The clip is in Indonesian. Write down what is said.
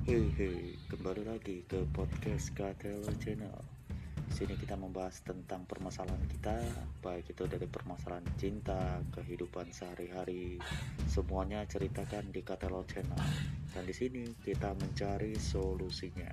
Hei hei, kembali lagi ke podcast Katelo Channel. Di sini kita membahas tentang permasalahan kita, baik itu dari permasalahan cinta, kehidupan sehari-hari, semuanya ceritakan di Katelo Channel. Dan di sini kita mencari solusinya.